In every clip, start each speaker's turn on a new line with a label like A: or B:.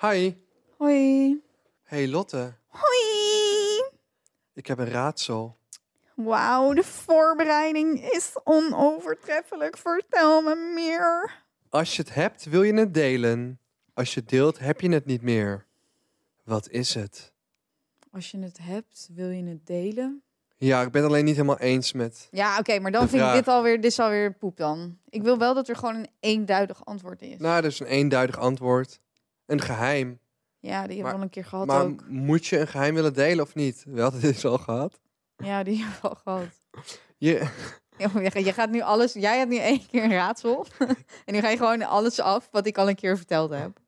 A: Hi.
B: Hoi.
A: Hey Lotte,
B: Hoi.
A: ik heb een raadsel.
B: Wauw, de voorbereiding is onovertreffelijk. Vertel me meer.
A: Als je het hebt, wil je het delen. Als je het deelt, heb je het niet meer. Wat is het?
B: Als je het hebt, wil je het delen?
A: Ja, ik ben het alleen niet helemaal eens met.
B: Ja, oké, maar dan vind ik dit alweer, dit is alweer poep dan. Ik wil wel dat er gewoon een eenduidig antwoord is.
A: Nou, is een eenduidig antwoord. Een geheim.
B: ja, die hebben we al een keer gehad
A: maar
B: ook.
A: moet je een geheim willen delen of niet? We hadden dit al gehad.
B: Ja, die hebben we al gehad.
A: Je-
B: je gaat nu alles, jij hebt nu één keer een raadsel. en nu ga je gewoon alles af wat ik al een keer verteld heb.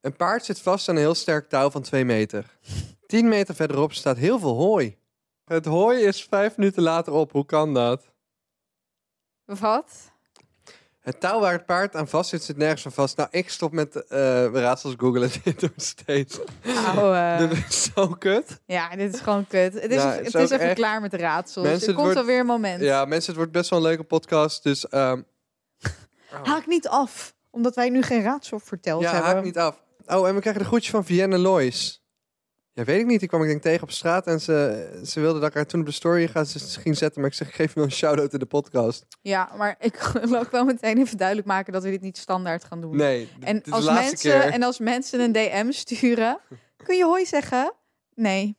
A: een paard zit vast aan een heel sterk touw van 2 meter. 10 meter verderop staat heel veel hooi. Het hooi is vijf minuten later op. Hoe kan dat?
B: Wat?
A: Het touw waar het paard aan vast zit, zit nergens van vast. Nou, ik stop met eh raadsels googelen. Dit doet steeds.
B: Nou, eh,
A: Dit is zo kut.
B: ja, dit is gewoon kut. Het is,
A: Ja,
B: het
A: het
B: is, even
A: echt-
B: klaar met de raadsels.
A: Mensen,
B: er
A: het
B: komt
A: wordt-
B: alweer een moment.
A: Ja, mensen, het wordt best wel een leuke podcast. Dus ehm,
B: Haak niet af, omdat wij nu geen raadsel verteld
A: ja,
B: hebben.
A: haak niet af. Oh, en we krijgen de groetjes van Vienna Lois. Ja, weet ik niet. Die kwam ik denk tegen op straat. En ze, ze wilde dat ik haar toen op de story ga, ze ging zetten. Maar ik zeg, ik geef wel een shout-out in de podcast.
B: Ja, maar ik wil ook wel meteen even duidelijk maken dat we dit niet standaard gaan doen.
A: Nee,
B: en, als mensen,
A: keer.
B: en als mensen een DM sturen, kun je hoi zeggen? Nee.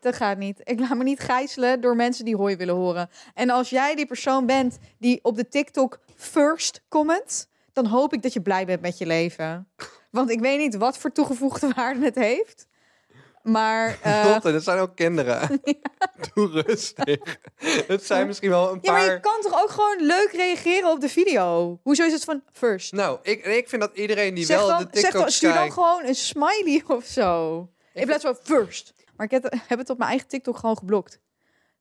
B: Dat gaat niet. Ik laat me niet gijzelen door mensen die hoi willen horen. En als jij die persoon bent die op de TikTok first comment, dan hoop ik dat je blij bent met je leven. Want ik weet niet wat voor toegevoegde waarde het heeft. Maar eh,
A: Lotte, dat zijn ook kinderen. Doe rustig. Het zijn misschien wel een
B: ja, maar
A: paar...
B: je kan toch ook gewoon leuk reageren op de video? Hoezo is het van first?
A: Nou, ik, ik vind dat iedereen die
B: zeg
A: wel
B: dan,
A: de
B: zeg
A: TikTok
B: dan, stuur dan gewoon een smiley of zo. In plaats van first. Maar ik heb, heb het op mijn eigen TikTok gewoon geblokt.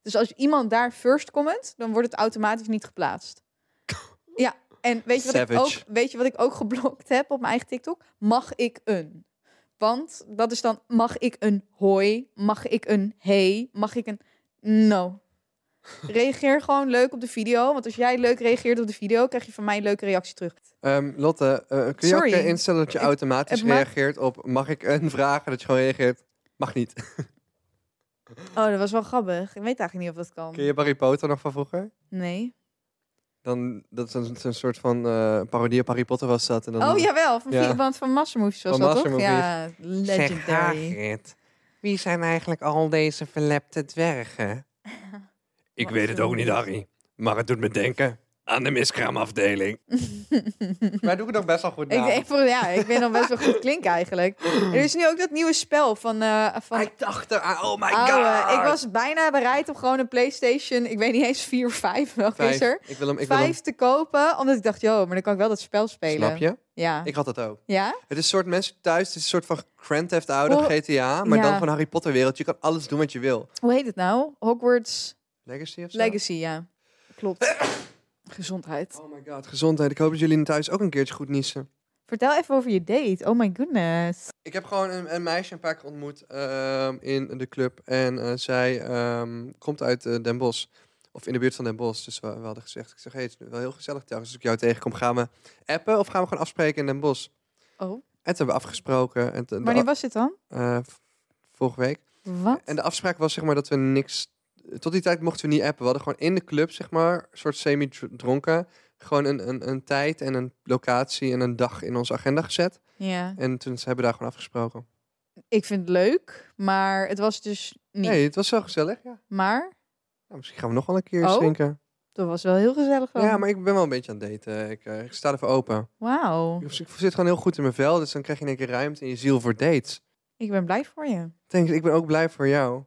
B: Dus als iemand daar first comment, dan wordt het automatisch niet geplaatst. Ja, en weet je, wat ik ook, weet je wat ik ook geblokt heb op mijn eigen TikTok? Mag ik een? Want dat is dan, mag ik een hoi? Mag ik een hey? Mag ik een no? Reageer gewoon leuk op de video. Want als jij leuk reageert op de video, krijg je van mij een leuke reactie terug.
A: Ehm, Lotte, eh, kun je ook instellen dat je
B: Ik-
A: automatisch reageert op... Mag ik een vragen? Dat je gewoon reageert... Mag niet.
B: Oh, dat was wel grappig. Ik weet eigenlijk niet of dat kan.
A: Ken je Harry Potter nog van vroeger?
B: Nee.
A: Dan, dat is een, een soort van eh, parodie op Harry Potter was dat. En dan,
B: Oh, jawel. Van,
A: Ja.
B: want van Massamoes was
A: Van
B: dat, toch?
A: Massamovies.
B: Ja, legendary.
A: wie zijn eigenlijk al deze verlepte dwergen? Ik weet het ook niet, Harry. Maar het doet me denken aan de miskraamafdeling. Wij doen het nog best wel goed
B: Ik,
A: na.
B: ik, ja, ik ben nog best wel goed klinken eigenlijk. Er is nu ook dat nieuwe spel van... eh van
A: Ik dacht er aan, oh my god.
B: ik was bijna bereid om gewoon een PlayStation... Ik weet niet eens 4 of 5, welke
A: Vijf.
B: is er?
A: Ik wil hem, ik wil hem.
B: Vijf te kopen, omdat ik dacht, joh, maar dan kan ik wel dat spel spelen.
A: Snap je?
B: Ja.
A: Ik had dat ook.
B: Ja?
A: Het is een soort mensen thuis, het is een soort van Grand Theft Auto,
B: Oh,
A: GTA, maar dan van Harry Potter wereld. Je kan alles doen wat je wil.
B: Hoe heet het nou? Hogwarts
A: Legacy of zo?
B: Legacy, ja. Klopt. Gezondheid.
A: Oh my god, gezondheid. Ik hoop dat jullie thuis ook een keertje goed niezen.
B: Vertel even over je date. Oh my goodness.
A: Ik heb gewoon een, een meisje een paar keer ontmoet ehm, in de club. En eh, zij ehm, komt uit eh, Den Bosch. Of in de buurt van Den Bosch. Dus we, we hadden gezegd, ik zeg, hey, het is wel heel gezellig thuis. Als ik jou tegenkom, gaan we appen of gaan we gewoon afspreken in Den Bosch?
B: Oh.
A: En toen hebben we afgesproken. En
B: Wanneer was dit dan?
A: eh, vorige week.
B: Wat?
A: En de afspraak was zeg maar dat we niks... Tot die tijd mochten we niet appen. We hadden gewoon in de club, zeg maar, een soort semi-dronken... gewoon een, een, een tijd en een locatie en een dag in onze agenda gezet.
B: Ja.
A: En toen hebben we daar gewoon afgesproken.
B: Ik vind het leuk, maar het was dus niet.
A: Nee, het was wel gezellig, ja.
B: Maar
A: Nou, misschien gaan we nog wel een keer
B: Oh.
A: drinken.
B: dat was wel heel gezellig.
A: Ja, maar ik ben wel een beetje aan het daten. Ik, eh, ik sta ervoor open.
B: Wauw.
A: Dus ik zit gewoon heel goed in mijn vel. Dus dan krijg je in één keer ruimte in je ziel voor dates.
B: Ik ben blij voor je.
A: Thanks, ik ben ook blij voor jou.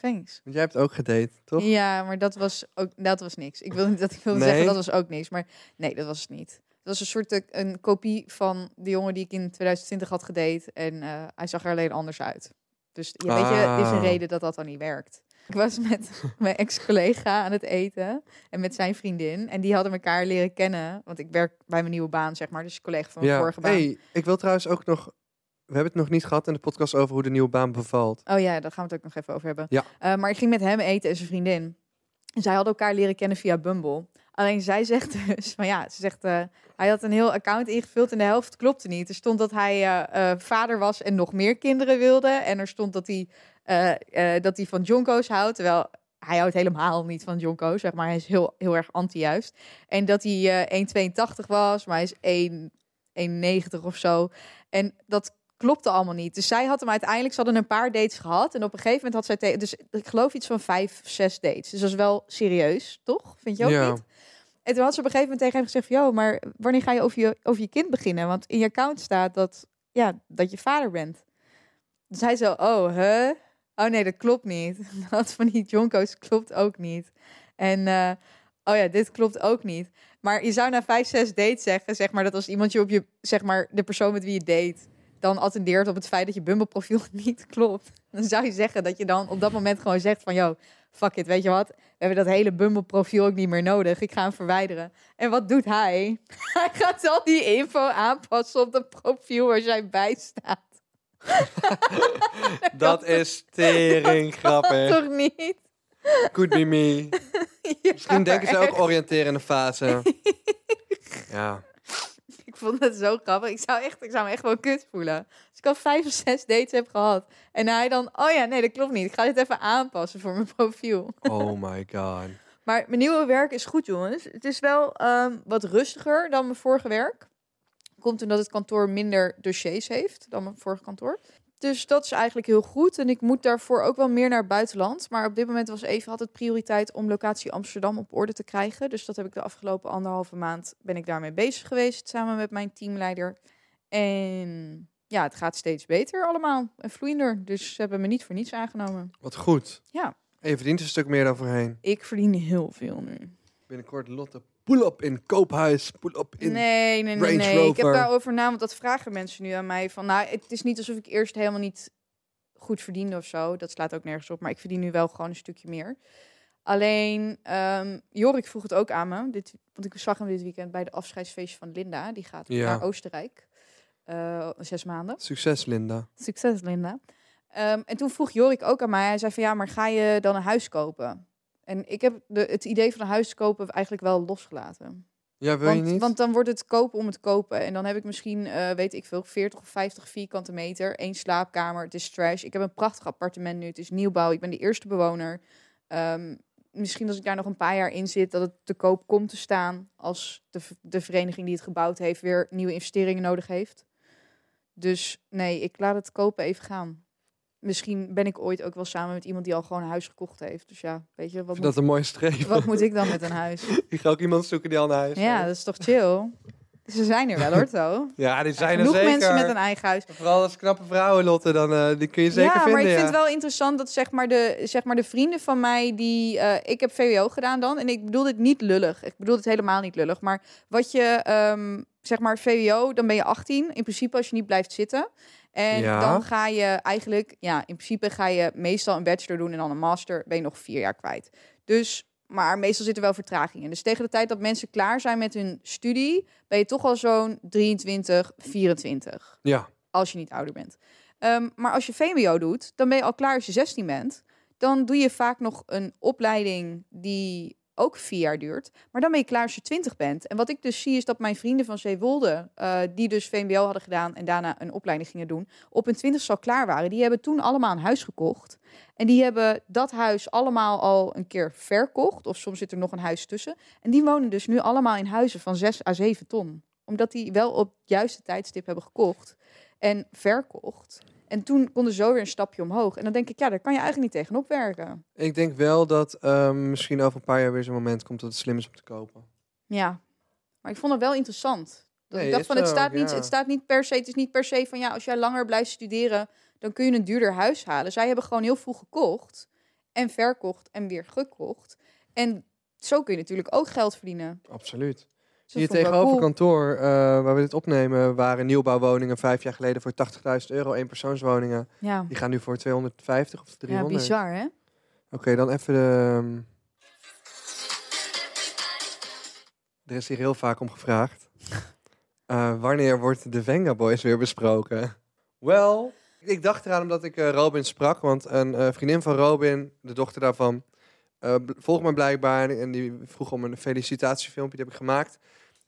B: Thanks.
A: Want jij hebt ook gedate, toch?
B: Ja, maar dat was ook dat was niks. Ik wil niet dat ik wilde
A: Nee?
B: zeggen dat was ook niks, maar nee, dat was het niet. Het was een soort eh, een kopie van de jongen die ik in 2020 had gedate en eh, hij zag er alleen anders uit. Dus ja, weet je, er is een
A: Ah.
B: reden dat dat dan niet werkt. Ik was met mijn ex-collega aan het eten en met zijn vriendin en die hadden elkaar leren kennen, want ik werk bij mijn nieuwe baan zeg maar, dus collega van mijn
A: Ja.
B: vorige baan.
A: Hey, ik wil trouwens ook nog... We hebben het nog niet gehad in de podcast over hoe de nieuwe baan bevalt.
B: Oh ja, daar gaan we het ook nog even over hebben.
A: Ja.
B: Eh, maar ik ging met hem eten en zijn vriendin. En zij hadden elkaar leren kennen via Bumble. Alleen zij zegt dus, van ja, ze zegt, eh, hij had een heel account ingevuld en de helft klopte niet. Er stond dat hij eh, vader was en nog meer kinderen wilde. En er stond dat hij, dat hij van Jonko's houdt, terwijl hij houdt helemaal niet van Jonko, zeg maar. Hij is heel, heel erg anti-juist. En dat hij eh 1,82 was, maar hij is 1 1,90 of zo. En dat klopte allemaal niet. Dus zij had hem uiteindelijk, ze hadden een paar dates gehad. En op een gegeven moment had zij tegen, dus ik geloof iets van vijf, zes dates. Dus dat is wel serieus, toch? Vind je ook
A: Ja.
B: niet? En toen had ze op een gegeven moment tegen hem gezegd, "Yo, maar wanneer ga je over, je over je kind beginnen? Want in je account staat dat, ja, dat je vader bent. Dus hij zo, oh, huh? Oh nee, dat klopt niet. Dat van die jonko's klopt ook niet. En, eh, oh ja, dit klopt ook niet. Maar je zou na vijf, zes dates zeggen, zeg maar, dat als iemand je op je, zeg maar, de persoon met wie je date, dan attendeert op het feit dat je Bumble profiel niet klopt. Dan zou je zeggen dat je dan op dat moment gewoon zegt van, yo, fuck it, weet je wat? We hebben dat hele Bumble profiel ook niet meer nodig. Ik ga hem verwijderen. En wat doet hij? Hij gaat al die info aanpassen op het profiel waar zij bij staat.
A: Dat is tering grappig.
B: Toch niet?
A: Could be me.
B: Ja,
A: Misschien denken ze ook oriënterende fase. Ja.
B: Ik vond het zo grappig. Ik zou, echt, ik zou me echt wel kut voelen. Als ik al vijf of zes dates heb gehad. En hij dan, oh ja, nee, dat klopt niet. Ik ga dit even aanpassen voor mijn profiel.
A: Oh my god.
B: Maar mijn nieuwe werk is goed, jongens. Het is wel ehm, wat rustiger dan mijn vorige werk. Komt omdat het kantoor minder dossiers heeft dan mijn vorige kantoor. Dus dat is eigenlijk heel goed. En ik moet daarvoor ook wel meer naar het buitenland. Maar op dit moment was even had het prioriteit om locatie Amsterdam op orde te krijgen. Dus dat heb ik de afgelopen anderhalve maand ben ik daarmee bezig geweest samen met mijn teamleider. En ja, het gaat steeds beter allemaal en vloeiender. Dus ze hebben me niet voor niets aangenomen.
A: Wat goed.
B: Ja.
A: En je verdient een stuk meer dan voorheen.
B: Ik verdien heel veel nu.
A: Binnenkort Lotte pull-up in Koophuis. Pull-up in...
B: Nee, nee, nee,
A: Range
B: nee. Ik heb
A: Rover.
B: daarover na, want dat vragen mensen nu aan mij. Van, nou, het is niet alsof ik eerst helemaal niet goed verdiende of zo. Dat slaat ook nergens op. Maar ik verdien nu wel gewoon een stukje meer. Alleen, ehm, Jorik vroeg het ook aan me. Dit, want ik zag hem dit weekend bij de afscheidsfeestje van Linda. Die gaat
A: Ja.
B: naar Oostenrijk. Eh, zes maanden.
A: Succes, Linda.
B: Succes, Linda. Ehm, en toen vroeg Jorik ook aan mij. Hij zei van, ja, maar ga je dan een huis kopen? En ik heb de, het idee van een huis kopen eigenlijk wel losgelaten.
A: Ja, wil
B: Want,
A: je niet?
B: want dan wordt het kopen om het kopen. En dan heb ik misschien, eh, weet ik veel, 40 of 50 vierkante meter. één slaapkamer. Het is trash. Ik heb een prachtig appartement nu. Het is nieuwbouw. Ik ben de eerste bewoner. Ehm, misschien als ik daar nog een paar jaar in zit, dat het te koop komt te staan. Als de, de vereniging die het gebouwd heeft weer nieuwe investeringen nodig heeft. Dus nee, ik laat het kopen even gaan. Misschien ben ik ooit ook wel samen met iemand die al gewoon een huis gekocht heeft. Dus ja, weet je, wat,
A: vind dat
B: moet,
A: een mooie streven.
B: wat moet ik dan met een huis?
A: Ik ga ook iemand zoeken die al een huis
B: Ja,
A: heeft.
B: dat is toch chill? Ze zijn er wel hoor, To.
A: Ja, die zijn er
B: Genoeg
A: zeker.
B: mensen met een eigen huis.
A: Vooral als knappe vrouwen, Lotte, dan eh, die kun je zeker
B: ja,
A: vinden.
B: maar ik
A: ja.
B: vind het wel interessant dat zeg maar de, zeg maar de vrienden van mij die... eh, ik heb VWO gedaan dan en ik bedoel dit niet lullig. Ik bedoel het helemaal niet lullig. Maar wat je, ehm, zeg maar VWO, dan ben je 18. In principe als je niet blijft zitten. En
A: Ja.
B: dan ga je eigenlijk... Ja, in principe ga je meestal een bachelor doen en dan een master. Ben je nog vier jaar kwijt. Dus... Maar meestal zit er wel vertraging in. Dus tegen de tijd dat mensen klaar zijn met hun studie, ben je toch al zo'n 23, 24
A: Ja,
B: als je niet ouder bent. Ehm, maar als je VMBO doet, dan ben je al klaar als je 16 bent. Dan doe je vaak nog een opleiding die ook vier jaar duurt. Maar dan ben je klaar als je 20 bent. En wat ik dus zie is dat mijn vrienden van Zeewolde, eh die dus VMBO hadden gedaan en daarna een opleiding gingen doen, op hun 20 al klaar waren. Die hebben toen allemaal een huis gekocht. En die hebben dat huis allemaal al een keer verkocht. Of soms zit er nog een huis tussen. En die wonen dus nu allemaal in huizen van 6 à 7 ton. Omdat die wel op het juiste tijdstip hebben gekocht en verkocht. En toen konden ze zo weer een stapje omhoog. En dan denk ik, ja, daar kan je eigenlijk niet tegenop werken.
A: ik denk wel dat ehm, misschien over een paar jaar weer zo'n moment komt dat het slim is om te kopen.
B: Ja, maar ik vond het wel interessant. Dat
A: Nee,
B: ik dacht van, het
A: ook,
B: staat, niet,
A: ja.
B: het staat niet per se, het is niet per se van, ja, als jij langer blijft studeren, dan kun je een duurder huis halen. Zij hebben gewoon heel vroeg gekocht en verkocht en weer gekocht. En zo kun je natuurlijk ook geld verdienen.
A: Absoluut. Hier tegenover
B: cool.
A: kantoor, eh, waar we dit opnemen, waren nieuwbouwwoningen vijf jaar geleden voor 80.000 euro. Eenpersoonswoningen.
B: Ja,
A: Die gaan nu voor 250 of
B: ja
A: 300.
B: bizar hè?
A: Oké, dan even de... ehm, Er is hier heel vaak om gevraagd. Eh, wanneer wordt de Venga Boys weer besproken? Wel, ik dacht eraan omdat ik eh, Robin sprak. Want een vriendin van Robin, de dochter daarvan, volgt me blijkbaar. En die vroeg om een felicitatiefilmpje. Die heb ik gemaakt.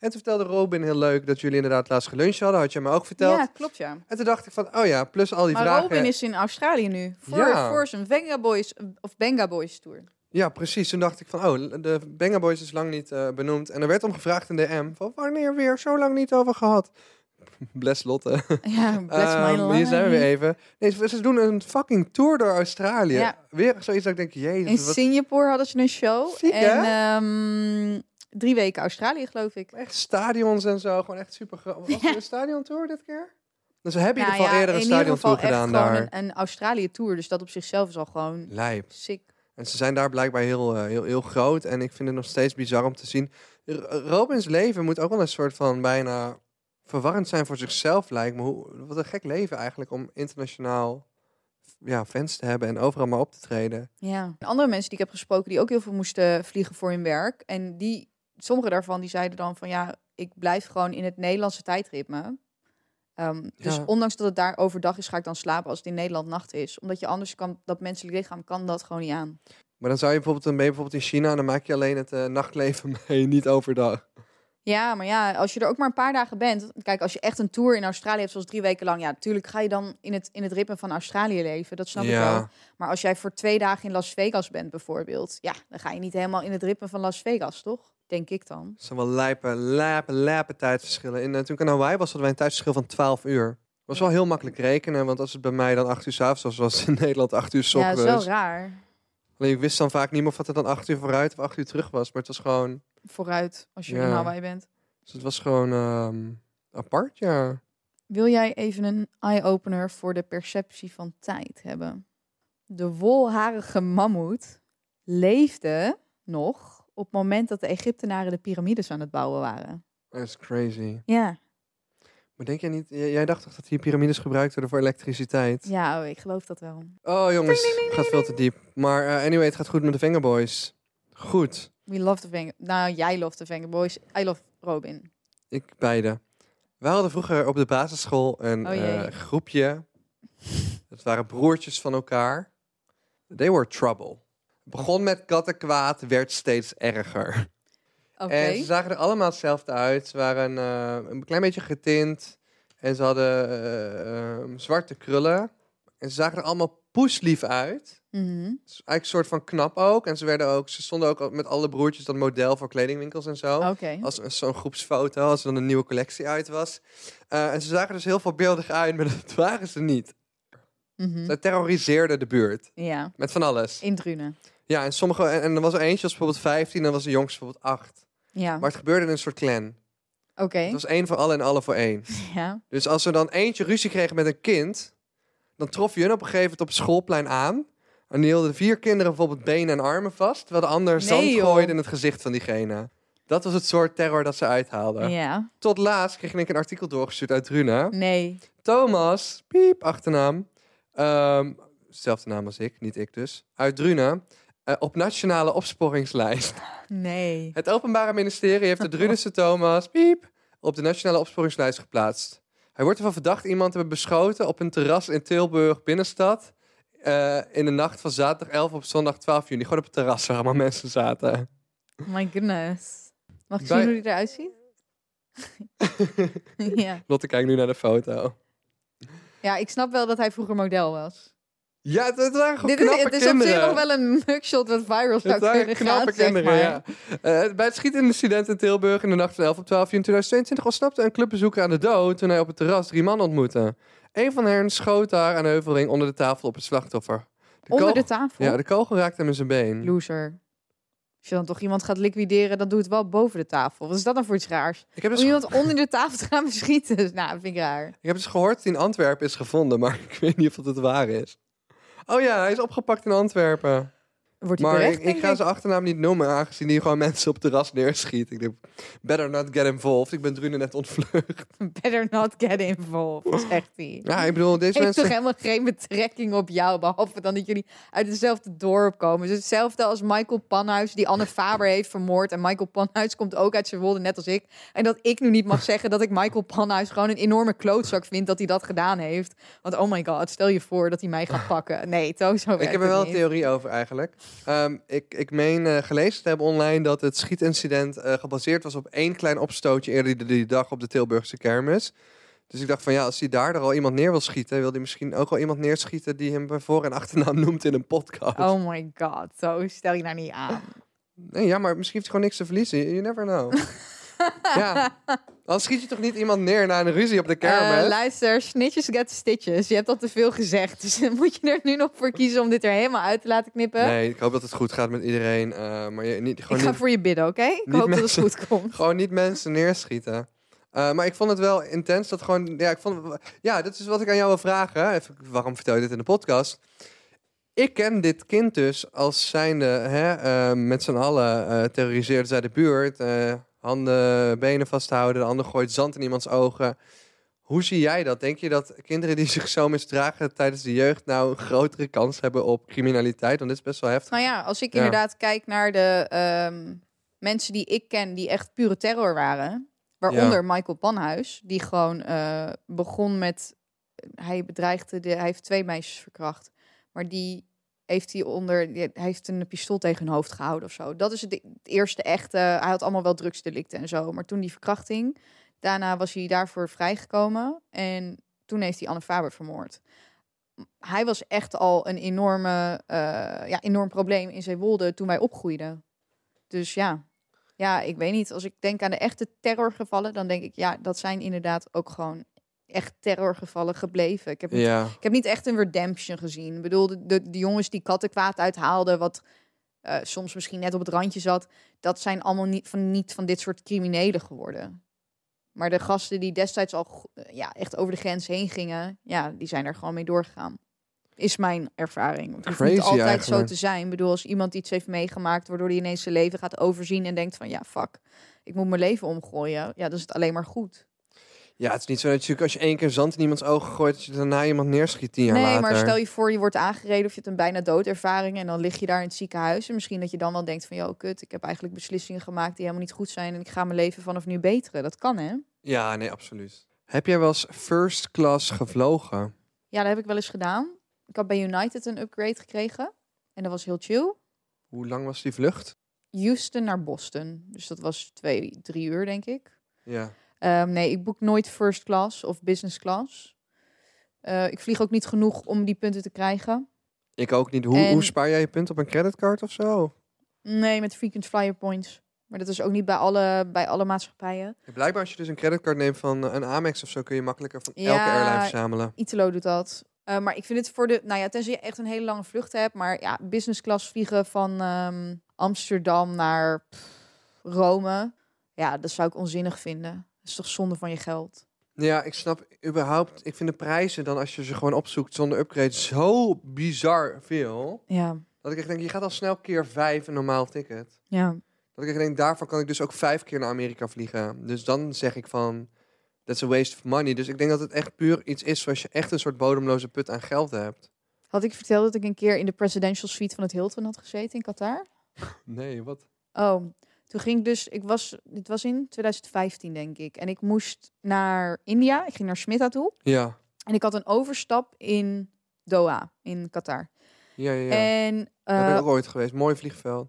A: En toen vertelde Robin heel leuk dat jullie inderdaad laatst geluncht hadden. Had je me ook verteld.
B: Ja, klopt ja.
A: En toen dacht ik van, oh ja, plus al die
B: Maar
A: vragen.
B: Robin is in Australië nu. Voor,
A: Ja.
B: voor zijn Venga Boys of Benga Boys tour.
A: Ja, precies. Toen dacht ik van, oh, de Benga Boys is lang niet eh, benoemd. En er werd om gevraagd in DM van, wanneer weer? Zo lang niet over gehad. Bless Lotte.
B: Ja, bless my
A: Ehm, hier zijn we weer even. Nee, ze, ze doen een fucking tour door Australië.
B: Ja.
A: Weer zoiets dat ik denk,
B: In
A: jezus, wat
B: Singapore hadden ze een show.
A: Ziek,
B: en ehm, drie weken Australië, geloof ik.
A: echt stadions en zo. Gewoon echt super groot. Was er een stadiontour dit keer? Dus we hebben in
B: Nou
A: ieder geval
B: ja,
A: eerder een
B: in
A: stadiontour gedaan daar.
B: een, een Australië tour. Dus dat op zichzelf is al gewoon
A: Lijp.
B: sick.
A: En ze zijn daar blijkbaar heel, eh, heel, heel groot. En ik vind het nog steeds bizar om te zien. Robins leven moet ook wel een soort van bijna verwarrend zijn voor zichzelf, lijkt me. Hoe, wat een gek leven eigenlijk om internationaal ja, fans te hebben en overal maar op te treden.
B: Ja. Andere mensen die ik heb gesproken die ook heel veel moesten vliegen voor hun werk. En die, sommige daarvan die zeiden dan van ja, ik blijf gewoon in het Nederlandse tijdritme. Ehm, Dus
A: Ja.
B: ondanks dat het daar overdag is, ga ik dan slapen als het in Nederland nacht is. Omdat je anders kan, dat menselijk lichaam kan dat gewoon niet aan.
A: Maar dan zou je bijvoorbeeld, dan ben je bijvoorbeeld in China en dan maak je alleen het eh, nachtleven mee, niet overdag.
B: Ja, maar ja, als je er ook maar een paar dagen bent. Kijk, als je echt een tour in Australië hebt, zoals drie weken lang. Ja, natuurlijk ga je dan in het, in het ritme van Australië leven. Dat snap ik wel. Maar als jij voor twee dagen in Las Vegas bent, bijvoorbeeld. Ja, dan ga je niet helemaal in het ritme van Las Vegas, toch? Denk ik dan.
A: Het zijn wel lijpe, lijpe, lijpe tijdverschillen. In, uh, toen ik in Hawaii was, hadden wij een tijdsverschil van 12 uur. Dat was wel heel makkelijk rekenen, want als het bij mij dan 8 uur s'avonds was, was het in Nederland 8 uur s
B: Ja, dat
A: ochtends.
B: is wel raar.
A: Alleen ik wist dan vaak niet meer of het dan 8 uur vooruit of 8 uur terug was. Maar het was gewoon,
B: Vooruit, als je
A: Ja.
B: in Hawaii bent.
A: dus het was gewoon ehm, apart, ja.
B: Wil jij even een eye-opener voor de perceptie van tijd hebben? De wolharige mammoet leefde nog op het moment dat de Egyptenaren de piramides aan het bouwen waren.
A: Dat is crazy.
B: Ja,
A: Maar denk jij niet, jij, jij dacht toch dat die piramides gebruikt worden voor elektriciteit?
B: ja oh, ik geloof dat wel.
A: Oh jongens, het gaat veel te diep. Maar eh, anyway, het gaat goed met de Fingerboys. Goed,
B: We love the Finger... Nou, jij love the Finger Boys. I love Robin.
A: ik beide. We hadden vroeger op de basisschool een
B: Oh,
A: eh, groepje. Dat waren broertjes van elkaar. They were trouble. Begon met kattenkwaad, werd steeds erger. En ze zagen er allemaal hetzelfde uit. Ze waren eh, een klein beetje getint. En ze hadden eh, ehm, zwarte krullen. En ze zagen er allemaal poeslief uit. Dus eigenlijk een soort van knap ook. En ze, werden ook, ze stonden ook met alle broertjes dat model voor kledingwinkels en zo.
B: Oké.
A: Als een- zo'n groepsfoto, als er dan een nieuwe collectie uit was. Eh, en ze zagen dus heel voorbeeldig uit, maar dat waren ze niet.
B: Mhm.
A: Ze terroriseerden de buurt.
B: Ja,
A: Met van alles.
B: in Drunen.
A: Ja, en sommige. En, en er was er eentje, was bijvoorbeeld 15, en dan was de jongste bijvoorbeeld 8.
B: Ja,
A: Maar het gebeurde in een soort clan.
B: oké.
A: Het was één voor allen en alle voor één.
B: Ja.
A: Dus als er dan eentje ruzie kreeg met een kind, dan trof je hun op een gegeven moment op het schoolplein aan. En die hielden vier kinderen bijvoorbeeld benen en armen vast, terwijl de ander zand
B: joh.
A: gooide in het gezicht van diegene. Dat was het soort terror dat ze uithaalden.
B: Ja.
A: Tot laatst kreeg ik een artikel doorgestuurd uit Drunen.
B: Nee.
A: Thomas, piep, achternaam. Ehm zelfde naam als ik, niet ik dus. Uit Drunen. Eh, op nationale opsporingslijst.
B: Nee.
A: Het Openbare Ministerie heeft de Drunense Thomas, piep, op de nationale opsporingslijst geplaatst. Hij wordt ervan verdacht iemand te hebben beschoten op een terras in Tilburg binnenstad. eh, in de nacht van zaterdag 11 op zondag 12 juni. Gewoon op het terras waar allemaal mensen zaten.
B: Oh my goodness. Mag ik
A: Bij-
B: zien hoe die eruit ziet? ja.
A: Lotte kijkt nu naar de foto.
B: ja, ik snap wel dat hij vroeger model was.
A: Ja, het, waren gewoon
B: Dit is,
A: knappe
B: het is op zich nog wel een mugshot wat viral zou
A: Het waren
B: kunnen gaan,
A: knappe
B: zeg
A: kinderen,
B: maar.
A: ja. Eh, bij het schieten in Tilburg in de nacht van 11 op 12 juni 2022 ontsnapte een clubbezoeker aan de dood toen hij op het terras drie mannen ontmoette. Een van hen schoot daar aan de heuvelring onder de tafel op het slachtoffer. De
B: Onder de tafel?
A: Ja, de kogel raakte hem in zijn been.
B: Loser. Als je dan toch iemand gaat liquideren, dan doe het wel boven de tafel. Wat is dat dan voor iets raars?
A: Ik heb,
B: Om
A: dus,
B: iemand onder de tafel te gaan beschieten? Nou, dat vind ik raar.
A: ik heb dus gehoord dat in Antwerpen is gevonden, maar ik weet niet of het waar is. Oh ja, hij is opgepakt in Antwerpen.
B: Wordt hij
A: Maar
B: berecht,
A: ik, ik ga zijn achternaam niet noemen, aangezien hij gewoon mensen op terras neerschiet. Ik denk, better not get involved. Ik ben Drune net ontvlucht.
B: Better not get involved, zegt hij.
A: Ja, ik bedoel, deze
B: heeft
A: mensen...
B: toch helemaal geen betrekking op jou, behalve dan dat jullie uit hetzelfde dorp komen. Is hetzelfde als Michael Panhuis, die Anne Faber heeft vermoord. En Michael Panhuis komt ook uit Zeewolde, net als ik. En dat ik nu niet mag zeggen dat ik Michael Panhuis gewoon een enorme klootzak vind dat hij dat gedaan heeft. Want oh my god, stel je voor dat hij mij gaat pakken. Nee, zo, zo
A: Ik heb er wel een theorie over eigenlijk. Ehm, ik, ik meen eh, gelezen te hebben online dat het schietincident eh, gebaseerd was op één klein opstootje eerder die, die dag op de Tilburgse kermis. Dus ik dacht van ja, als hij daar er al iemand neer wil schieten, wil hij misschien ook wel iemand neerschieten die hem bij voor- en achternaam noemt in een podcast.
B: Oh my god, zo stel je nou niet aan.
A: Nee, ja, maar misschien heeft hij gewoon niks te verliezen. You never know. ja, dan schiet je toch niet iemand neer na een ruzie op de kermis?
B: Eh, luister, snitches get stitches. Je hebt al te veel gezegd. Dus moet je er nu nog voor kiezen om dit er helemaal uit te laten knippen.
A: nee, ik hoop dat het goed gaat met iedereen. eh, maar je, niet,
B: ik
A: gewoon
B: ga
A: niet,
B: voor je bidden, oké? Ik hoop
A: mensen-
B: dat het goed komt.
A: Gewoon niet mensen neerschieten. Eh, maar ik vond het wel intens dat gewoon. Ja, ik vond, ja, dat is wat ik aan jou wil vragen. Even, waarom vertel je dit in de podcast? Ik ken dit kind dus als zijnde hè, eh, met z'n allen eh terroriseerde zij de buurt. Handen, benen vasthouden. De ander gooit zand in iemands ogen. Hoe zie jij dat? Denk je dat kinderen die zich zo misdragen tijdens de jeugd nou een grotere kans hebben op criminaliteit? Want dit is best wel heftig.
B: Nou ja, als ik
A: Ja.
B: inderdaad kijk naar de ehm, mensen die ik ken die echt pure terror waren. Waaronder Michael Panhuis, die gewoon eh, begon met... Hij bedreigde, de, hij heeft twee meisjes verkracht. Maar die heeft hij onder... heeft een pistool tegen hun hoofd gehouden of zo. Dat is het, het eerste echte... Hij had allemaal wel drugsdelicten en zo. Maar toen die verkrachting... Daarna was hij daarvoor vrijgekomen. En toen heeft hij Anne Faber vermoord. Hij was echt al een enorme, eh, ja, enorm probleem in Zeewolde toen wij opgroeiden. Dus ja. ja, ik weet niet. Als ik denk aan de echte terrorgevallen, dan denk ik, ja, dat zijn inderdaad ook gewoon echt terrorgevallen gebleven. Ik heb, niet, ik heb niet echt een redemption gezien. Ik bedoel, de, de, de jongens die kattenkwaad uithaalden, wat eh, soms misschien net op het randje zat, dat zijn allemaal niet van, niet van dit soort criminelen geworden. Maar de gasten die destijds al eh, ja, echt over de grens heen gingen, ja, die zijn er gewoon mee doorgegaan. Is mijn ervaring. Het hoeft niet altijd
A: eigenlijk.
B: zo te zijn. Ik bedoel, als iemand iets heeft meegemaakt waardoor hij ineens zijn leven gaat overzien en denkt van ja, fuck, ik moet mijn leven omgooien. Ja, dan is het alleen maar goed.
A: Ja, het is niet zo dat je als je één keer zand in iemands ogen gooit, dat je daarna iemand neerschiet tien jaar
B: nee,
A: later.
B: maar stel je voor, je wordt aangereden of je hebt een bijna doodervaring en dan lig je daar in het ziekenhuis. En misschien dat je dan wel denkt van, joh, kut, ik heb eigenlijk beslissingen gemaakt die helemaal niet goed zijn en ik ga mijn leven vanaf nu beteren. Dat kan, hè?
A: Ja, nee, absoluut. Heb jij wel eens first class gevlogen?
B: Ja, dat heb ik wel eens gedaan. Ik had bij United een upgrade gekregen en dat was heel chill.
A: Hoe lang was die vlucht?
B: Houston naar Boston. Dus dat was twee, drie uur, denk ik.
A: Ja.
B: Ehm, nee, ik boek nooit first class of business class. Eh, ik vlieg ook niet genoeg om die punten te krijgen.
A: Ik ook niet. Hoe,
B: En-
A: hoe spaar jij je punt op een creditcard of zo?
B: Nee, met frequent flyer points. Maar dat is ook niet bij alle, bij alle maatschappijen.
A: Blijkbaar als je dus een creditcard neemt van eh, een Amex of zo, kun je makkelijker van
B: Ja,
A: elke airline verzamelen.
B: Italo doet dat. Eh, maar ik vind het voor de, nou ja, tenzij je echt een hele lange vlucht hebt, maar ja, business class vliegen van ehm, Amsterdam naar pff, Rome, ja, dat zou ik onzinnig vinden. Dat is toch zonde van je geld.
A: Ja, ik snap überhaupt. Ik vind de prijzen dan als je ze gewoon opzoekt zonder upgrade zo bizar veel.
B: Ja,
A: Dat ik echt denk, je gaat al snel keer vijf een normaal ticket.
B: ja.
A: Dat ik echt denk, daarvoor kan ik dus ook vijf keer naar Amerika vliegen. Dus dan zeg ik van, that's a waste of money. Dus ik denk dat het echt puur iets is zoals je echt een soort bodemloze put aan geld hebt.
B: Had ik verteld dat ik een keer in de presidential suite van het Hilton had gezeten in Qatar?
A: Nee, wat?
B: Oh, toen ging ik dus, ik was, dit was in 2015 denk ik. En ik moest naar India, ik ging naar Smita toe.
A: Ja,
B: En ik had een overstap in Doha, in Qatar.
A: ja, ja. ja.
B: En,
A: Daar ben
B: eh,
A: ik ook ooit geweest. Mooi vliegveld.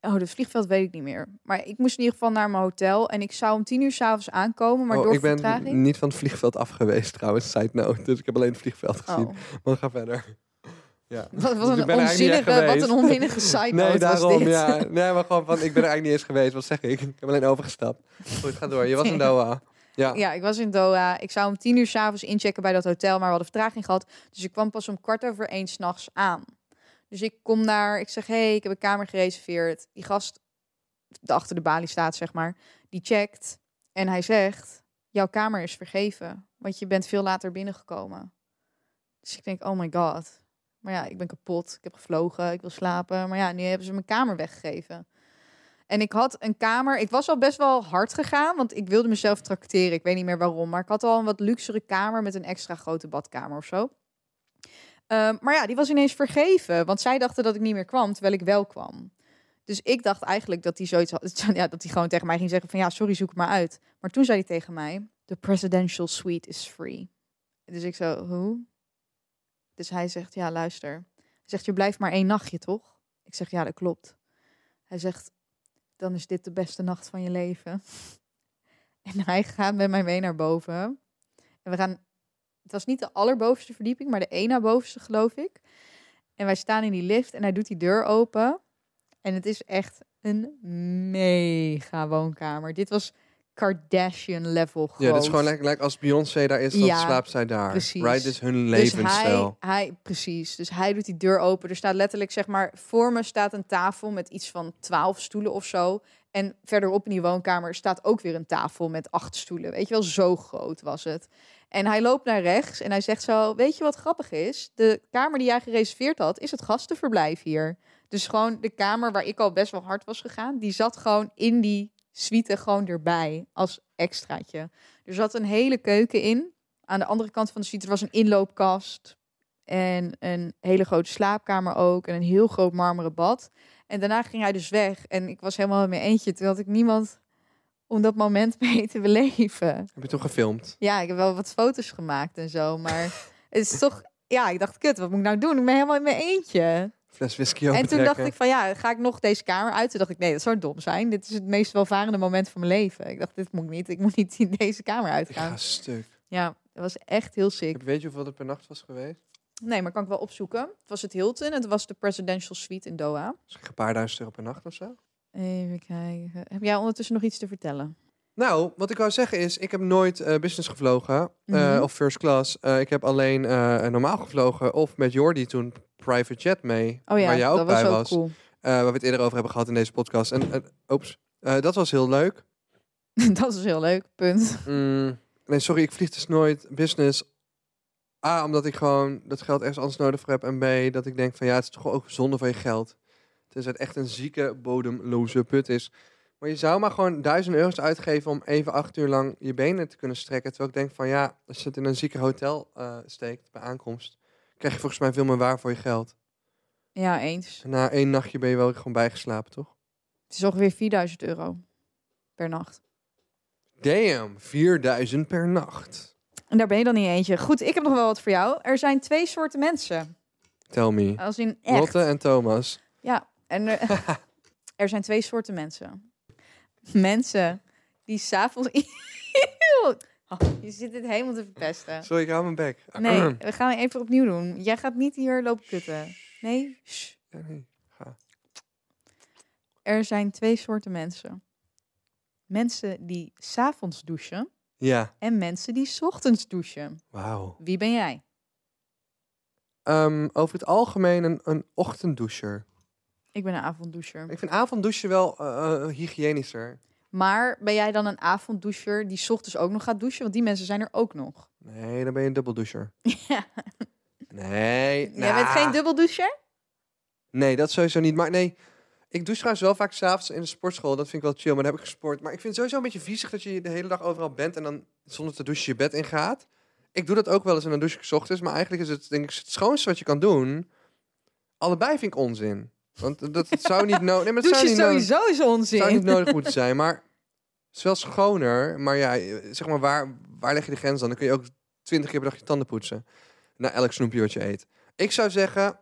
B: oh, het vliegveld weet ik niet meer. Maar ik moest in ieder geval naar mijn hotel. En ik zou om tien uur s'avonds aankomen, maar
A: oh,
B: door
A: ik ben
B: vertraging...
A: niet van het vliegveld af geweest trouwens, side note. Dus ik heb alleen het vliegveld gezien.
B: Oh,
A: Maar ga verder. Ja.
B: wat, wat
A: Dus
B: een onzinnige, wat een onzinnige side note
A: Nee, daarom,
B: was dit.
A: ja. Nee, maar gewoon van, ik ben er eigenlijk niet eens geweest. Wat zeg ik? Ik heb alleen overgestapt. Goed, ga door. Je was in Doha. Ja.
B: Ja, ik was in Doha. Ik zou om tien uur s'avonds inchecken bij dat hotel, maar we hadden vertraging gehad. Dus ik kwam pas om kwart over één s'nachts aan. Dus ik kom daar, ik zeg, hey, ik heb een kamer gereserveerd. Die gast, de achter de balie staat, zeg maar, die checkt. En hij zegt, jouw kamer is vergeven, want je bent veel later binnengekomen. Dus ik denk, oh my god. Maar ja, ik ben kapot, ik heb gevlogen, ik wil slapen. Maar ja, nu hebben ze mijn kamer weggegeven. En ik had een kamer. Ik was al best wel hard gegaan, want ik wilde mezelf trakteren. Ik weet niet meer waarom, maar ik had al een wat luxere kamer met een extra grote badkamer of zo. Ehm, maar ja, die was ineens vergeven, want zij dachten dat ik niet meer kwam, terwijl ik wel kwam. Dus ik dacht eigenlijk dat hij zoiets had, ja, dat hij gewoon tegen mij ging zeggen van ja, sorry, zoek het maar uit. Maar toen zei hij tegen mij, the presidential suite is free. Dus ik zo, hoe? Dus hij zegt, ja, luister. Hij zegt, je blijft maar één nachtje, toch? Ik zeg, ja, dat klopt. Hij zegt, dan is dit de beste nacht van je leven. En hij gaat met mij mee naar boven. En we gaan, het was niet de allerbovenste verdieping, maar de één na bovenste, geloof ik. En wij staan in die lift en hij doet die deur open. En het is echt een mega woonkamer. Dit was Kardashian level groot.
A: Ja, dat is gewoon lekker, lekker als Beyoncé daar is, dan
B: Ja,
A: slaapt zij daar.
B: precies.
A: Right, is hun
B: Dus
A: levensstijl.
B: hij, hij, precies. Dus hij doet die deur open. Er staat letterlijk, zeg maar, voor me staat een tafel met iets van twaalf stoelen of zo. En verderop in die woonkamer staat ook weer een tafel met acht stoelen. Weet je wel, zo groot was het. En hij loopt naar rechts en hij zegt zo: Weet je wat grappig is? De kamer die jij gereserveerd had, is het gastenverblijf hier. Dus gewoon de kamer waar ik al best wel hard was gegaan, die zat gewoon in die suite gewoon erbij als extraatje. Er zat een hele keuken in. Aan de andere kant van de suite was een inloopkast. En een hele grote slaapkamer ook. En een heel groot marmeren bad. En daarna ging hij dus weg. En ik was helemaal in mijn eentje. Toen had ik niemand om dat moment mee te beleven.
A: Heb je toch gefilmd?
B: Ja, ik heb wel wat foto's gemaakt en zo. Maar het is toch... Ja, ik dacht, kut, wat moet ik nou doen? Ik ben helemaal in mijn eentje.
A: Fles whisky
B: En toen dacht ik van, ja, ga ik nog deze kamer uit? Toen dacht ik, nee, dat zou dom zijn. Dit is het meest welvarende moment van mijn leven. Ik dacht, dit moet ik niet. Ik moet niet in deze kamer uitgaan.
A: ga stuk.
B: Ja, dat was echt heel sick.
A: Weet je hoeveel het per nacht was geweest?
B: Nee, maar kan ik wel opzoeken. Het was het Hilton. Het was de Presidential Suite in Doha.
A: Misschien een paar duizend euro per nacht of zo?
B: Even kijken. Heb jij ondertussen nog iets te vertellen?
A: Nou, wat ik wou zeggen is, ik heb nooit eh, business gevlogen eh,
B: Mhm.
A: of first class. Eh, ik heb alleen normaal gevlogen of met Jordi toen private jet mee,
B: Oh ja,
A: waar jij ook
B: dat
A: bij
B: was
A: was.
B: cool.
A: Waar we het eerder over hebben gehad in deze podcast. En, oeps, dat was heel leuk.
B: dat is heel leuk, punt.
A: Mm, nee, sorry, ik vlieg dus nooit business. A, omdat ik gewoon dat geld ergens anders nodig voor heb. En B, dat ik denk van ja, het is toch ook zonde van je geld. Tenzij het echt een zieke, bodemloze put is. Maar je zou maar gewoon duizend euro's uitgeven om even acht uur lang je benen te kunnen strekken. Terwijl ik denk van ja, als je het in een zieke hotel eh, steekt bij aankomst, krijg je volgens mij veel meer waar voor je geld.
B: Ja, eens.
A: En na één nachtje ben je wel gewoon bijgeslapen, toch?
B: Het is ongeveer 4000 euro per nacht.
A: Damn, 4000 per nacht.
B: En daar ben je dan niet eentje. Goed, ik heb nog wel wat voor jou. Er zijn twee soorten mensen.
A: Tell me.
B: Als in echt.
A: Lotte en Thomas.
B: Ja, en er, er zijn twee soorten mensen. Mensen die s'avonds... Oh, je zit dit helemaal te verpesten.
A: Sorry, ik hou mijn bek.
B: Nee, we gaan even opnieuw doen. Jij gaat niet hier lopen kutten. Nee? Shh.
A: Ja, nee. Ga.
B: Er zijn twee soorten mensen. Mensen die s'avonds douchen
A: Ja,
B: en mensen die 's ochtends douchen.
A: wauw.
B: Wie ben jij?
A: Ehm, over het algemeen een, een ochtenddoucher.
B: Ik ben een avonddoucher.
A: Ik vind avonddouchen wel eh, eh, hygiënischer.
B: Maar ben jij dan een avonddoucher die 's ochtends ook nog gaat douchen? Want die mensen zijn er ook nog.
A: Nee, dan ben je een dubbeldoucher.
B: Ja.
A: Nee,
B: Jij bent
A: nah.
B: geen dubbeldoucher?
A: Nee, dat sowieso niet. Maar nee, ik douche trouwens wel vaak s'avonds in de sportschool. Dat vind ik wel chill, maar dan heb ik gesport. Maar ik vind het sowieso een beetje viezig dat je de hele dag overal bent en dan zonder te douchen je bed ingaat. Ik doe dat ook wel eens en dan douche ik 's ochtends. Maar eigenlijk is het denk ik het schoonste wat je kan doen. Allebei vind ik onzin. Want dat het zou niet nodig... Nee, maar het zou
B: Douchen
A: niet nodig
B: sowieso is onzin.
A: zou niet nodig moeten zijn, maar het is wel schoner. Maar ja, zeg maar, waar, waar leg je de grens dan? Dan kun je ook twintig keer per dag je tanden poetsen. Na elk snoepje wat je eet. Ik zou zeggen,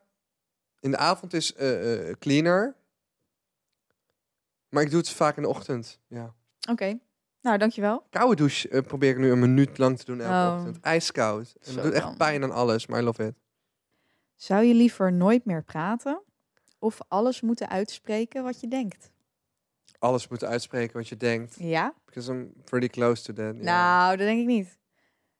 A: in de avond is eh, eh, cleaner. Maar ik doe het vaak in de ochtend. Ja.
B: Oké. Nou, dankjewel.
A: Koude douche eh, probeer ik nu een minuut lang te doen elke
B: Oh.
A: ochtend. Ijskoud. En dat doet echt pijn aan alles, maar I love it.
B: Zou je liever nooit meer praten of alles moeten uitspreken wat je denkt?
A: Alles moeten uitspreken wat je denkt.
B: Ja?
A: Because I'm pretty close to that.
B: Nou, dat denk ik niet.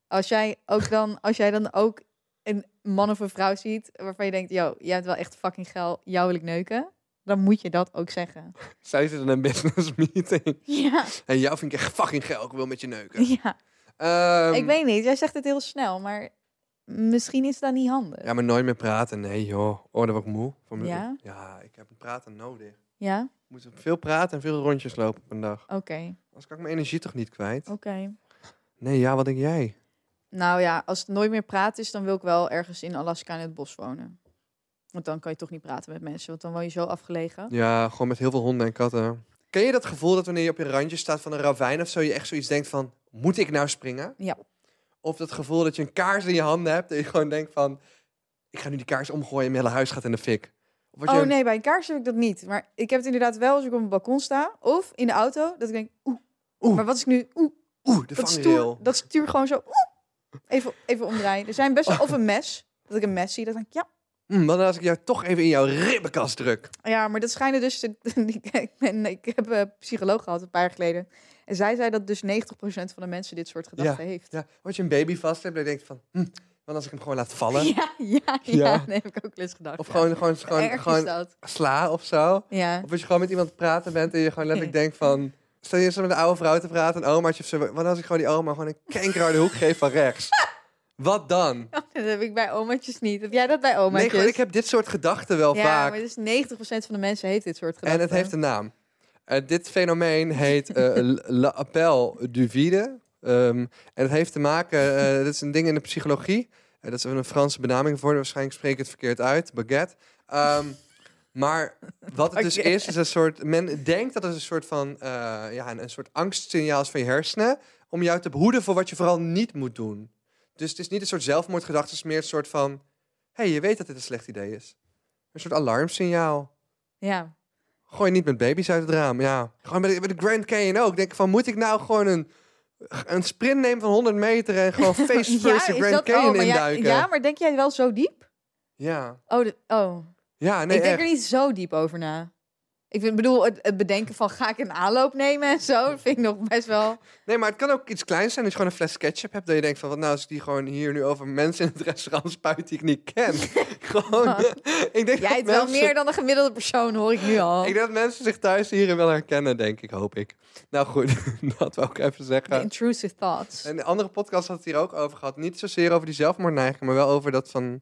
B: Als jij ook dan, als jij dan ook een man of een vrouw ziet waarvan je denkt, yo, jij hebt wel echt fucking geil, jou wil ik neuken, dan moet je dat ook zeggen.
A: Zij zitten in een business meeting.
B: Ja,
A: En jou vind ik echt fucking geil. Ik wil met je neuken.
B: ja.
A: Ehm,
B: ik weet niet. Jij zegt het heel snel, maar misschien is dat niet handig.
A: Ja, maar nooit meer praten. Nee, joh. Oh, ik moe. Van mijn-
B: Ja?
A: Ja, ik heb praten nodig.
B: Ja?
A: Moet veel praten en veel rondjes lopen op een dag.
B: Oké,
A: Anders kan ik mijn energie toch niet kwijt?
B: oké.
A: Nee, ja, wat denk jij?
B: Nou ja, als het nooit meer praten is, dan wil ik wel ergens in Alaska in het bos wonen. Want dan kan je toch niet praten met mensen, want dan woon je zo afgelegen.
A: Ja, gewoon met heel veel honden en katten. Ken je dat gevoel dat wanneer je op je randje staat van een ravijn of zo, je echt zoiets denkt van, moet ik nou springen?
B: Ja.
A: Of dat gevoel dat je een kaars in je handen hebt en je gewoon denkt van, ik ga nu die kaars omgooien en mijn hele huis gaat in de fik. Of je
B: Oh
A: een-
B: nee, bij een kaars heb ik dat niet. Maar ik heb het inderdaad wel als ik op een balkon sta. Of in de auto. Dat ik denk, oeh.
A: Oeh.
B: Maar wat is ik nu? Oeh.
A: Oeh, de
B: Dat stuur, dat stuur gewoon zo. Oeh. Even, even omdraaien. Er zijn best wel... Of een mes. Dat ik een mes zie. Dat denk ik, ja.
A: Hm, wat als ik jou toch even in jouw ribbenkast druk?
B: Ja, maar dat schijnen dus... te- ik, ben, ik heb een psycholoog gehad een paar jaar geleden. En zij zei dat dus 90% van de mensen dit soort gedachten heeft.
A: Ja, als je een baby vast hebt, dan denk je van... Hm, wat als ik hem gewoon laat vallen?
B: Ja, ja, ja.
A: Ja.
B: Dat heb ik ook eens gedacht.
A: Of
B: ja.
A: gewoon, gewoon, gewoon, sla of zo.
B: Ja.
A: Of als je gewoon met iemand praten bent en je gewoon letterlijk denkt van... Stel je eens met een oude vrouw te praten, een omaatje of zo. Wat als ik gewoon die oma gewoon een kankerharde hoek geef van rechts? Wat dan?
B: Dat heb ik bij omaatjes niet. Heb jij dat bij
A: Nee,
B: omaatjes?
A: gewoon, ik heb dit soort gedachten wel
B: ja,
A: vaak.
B: maar dus 90% van de mensen heeft dit soort gedachten.
A: En het heeft een naam. Eh, dit fenomeen heet eh l'appel du vide. Ehm, en het heeft te maken, eh dat is een ding in de psychologie. Dat is een Franse benaming voor, waarschijnlijk spreek ik het verkeerd uit, baguette. Ehm, maar wat het dus is, is een soort, men denkt dat het een soort van, ja, een, een soort angstsignaal is van je hersenen, om jou te behoeden voor wat je vooral niet moet doen. Dus het is niet een soort zelfmoordgedachte, het is meer een soort van, hé, hey, je weet dat dit een slecht idee is. Een soort alarmsignaal.
B: Ja.
A: Gooi niet met baby's uit het raam. Ja. Gewoon bij de, bij de Grand Canyon ook. Denk van, moet ik nou gewoon een, een sprint nemen van 100 meter en gewoon face first de
B: is
A: Grand
B: dat-
A: Canyon
B: oh, ja,
A: induiken?
B: ja, maar denk jij wel zo diep?
A: ja.
B: Oh, de- oh.
A: Ja, nee,
B: ik denk
A: echt.
B: er niet zo diep over na. Ik vind, bedoel, het, het bedenken van ga ik een aanloop nemen en zo, vind ik nog best wel...
A: Nee, maar het kan ook iets kleins zijn. Als je gewoon een fles ketchup hebt, dat je denkt van, wat nou als ik die gewoon hier nu over mensen in het restaurant spuit die ik niet ken. gewoon, ik denk
B: Jij het wel meer dan een gemiddelde persoon, hoor ik nu al.
A: Ik denk dat mensen zich thuis hierin wel herkennen, denk ik, hoop ik. Nou goed, dat wil ik even
B: The
A: zeggen.
B: intrusive thoughts.
A: En de andere podcast had het hier ook over gehad. Niet zozeer over die zelfmoordneiging, maar wel over dat van...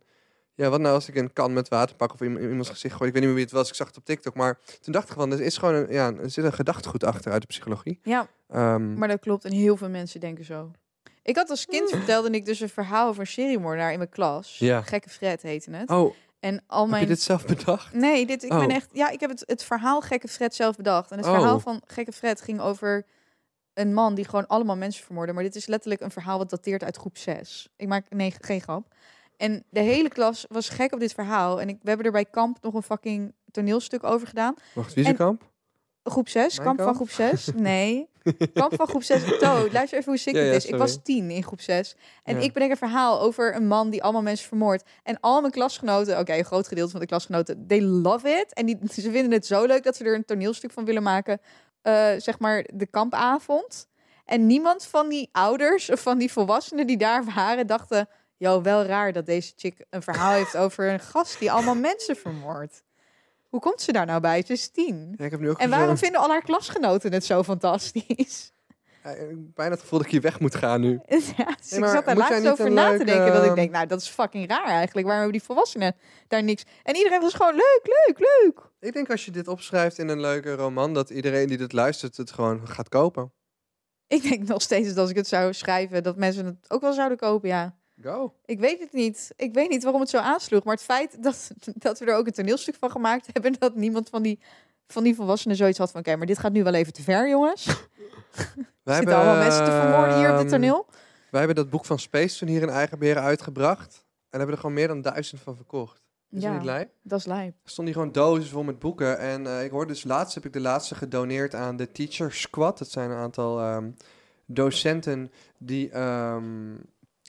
A: Ja, wat nou als ik een kan met water pak of in in iemands gezicht gooi? Ik weet niet meer wie het was, ik zag het op TikTok. Maar toen dacht ik van, er is gewoon een, ja, er zit een gedachtegoed achter uit de psychologie.
B: Ja,
A: Ehm,
B: maar dat klopt. En heel veel mensen denken zo. Ik had als kind vertelde ik dus een verhaal over een seriemoordenaar in mijn klas.
A: Ja.
B: Gekke Fred heette het.
A: oh,
B: En al
A: heb
B: mijn
A: je dit zelf bedacht?
B: Nee, dit, ik
A: Oh.
B: ben echt. Ja, ik heb het, het verhaal Gekke Fred zelf bedacht. En het
A: Oh.
B: verhaal van Gekke Fred ging over een man die gewoon allemaal mensen vermoordde. Maar dit is letterlijk een verhaal wat dateert uit groep 6. Ik maak nee, geen grap. En de hele klas was gek op dit verhaal. En ik, we hebben er bij kamp nog een fucking toneelstuk over gedaan.
A: Wacht, wie is
B: En-
A: kamp?
B: Groep 6,
A: Mijn
B: kamp van groep 6. Nee, kamp van groep 6. Toad, luister even hoe sick
A: Ja,
B: dit
A: ja,
B: is. Ik was. 10 in groep 6. En
A: Ja.
B: ik bedenk een verhaal over een man die allemaal mensen vermoordt. En al mijn klasgenoten, oké, een groot gedeelte van de klasgenoten, they love it. En die, ze vinden het zo leuk dat ze er een toneelstuk van willen maken. eh, zeg maar de kampavond. En niemand van die ouders of van die volwassenen die daar waren, dachten... Yo, wel raar dat deze chick een verhaal heeft over een gast die allemaal mensen vermoordt. Hoe komt ze daar nou bij? Ze is tien.
A: Ja, ik heb nu ook
B: En waarom vinden al haar klasgenoten het zo fantastisch?
A: Ja, ik heb bijna het gevoel dat ik hier weg moet gaan nu.
B: ja, dus ik zat daar laatst over na te denken. Dat ik
A: ehm,
B: denk, nou, dat is fucking raar eigenlijk. Waarom hebben die volwassenen daar niks... En iedereen was gewoon leuk, leuk, leuk.
A: Ik denk als je dit opschrijft in een leuke roman, dat iedereen die dit luistert het gewoon gaat kopen.
B: Ik denk nog steeds dat als ik het zou schrijven, dat mensen het ook wel zouden kopen, ja.
A: Go.
B: Ik weet het niet. Ik weet niet waarom het zo aansloeg. Maar het feit dat, dat we er ook een toneelstuk van gemaakt hebben... dat niemand van die, van die volwassenen zoiets had van... oké, maar dit gaat nu wel even te ver, jongens.
A: Wij
B: Zitten allemaal mensen te vermoorden hier op dit
A: ehm,
B: toneel.
A: Wij hebben dat boek van Space toen hier in Eigen Beren uitgebracht. En hebben er gewoon meer dan duizend van verkocht. Is
B: Ja,
A: niet lijp?
B: dat is lijp.
A: Er stonden hier gewoon dozen vol met boeken. En eh, ik hoorde dus laatst, heb ik de laatste gedoneerd aan de Teacher Squad. Dat zijn een aantal ehm, docenten die ehm,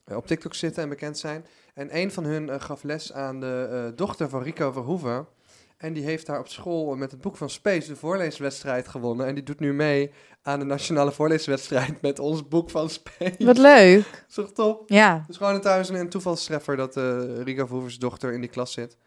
A: op TikTok zitten en bekend zijn. En een van hun eh, gaf les aan de eh, dochter van Rico Verhoeven. En die heeft daar op school met het boek van Space de voorleeswedstrijd gewonnen. En die doet nu mee aan de nationale voorleeswedstrijd met ons boek van Space.
B: Wat leuk.
A: Is toch top?
B: Ja.
A: Dus gewoon thuis een, toevalstreffer dat eh Rico Verhoeven's dochter in die klas zit.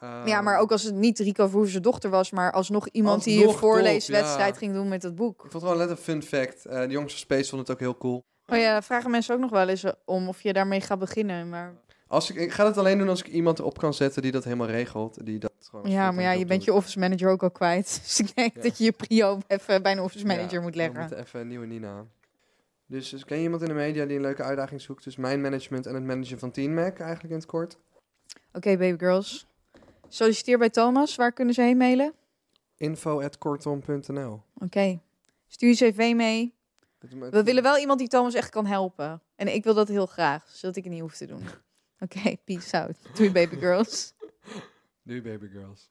B: Ja, maar
A: Ehm,
B: ook als het niet Rico Verhoeven's dochter was, maar alsnog iemand die een voorleeswedstrijd
A: top, ja.
B: ging doen met het boek.
A: Ik vond het gewoon net een fun fact. Eh, de jongens van Space vonden het ook heel cool.
B: Oh ja, daar vragen mensen ook nog wel eens om of je daarmee gaat beginnen. Maar
A: Als ik, ik ga het alleen doen als ik iemand op kan zetten die dat helemaal regelt. Die dat gewoon
B: ja, maar ja, je bent je office manager ook al kwijt. Dus ik denk
A: Ja.
B: dat je je prio even bij een office manager
A: Ja,
B: moet leggen.
A: moeten even een nieuwe Nina. Dus, dus ken je iemand in de media die een leuke uitdaging zoekt? Dus mijn management en het managen van Teen Mac eigenlijk in het kort.
B: Oké, baby girls. Solliciteer bij Thomas. Waar kunnen ze heen mailen?
A: info.kortom.nl
B: Oké. Stuur je cv mee. We willen wel iemand die Thomas echt kan helpen. En ik wil dat heel graag, zodat ik het niet hoef te doen. Oké, peace out. Doei baby girls.
A: Doei baby girls.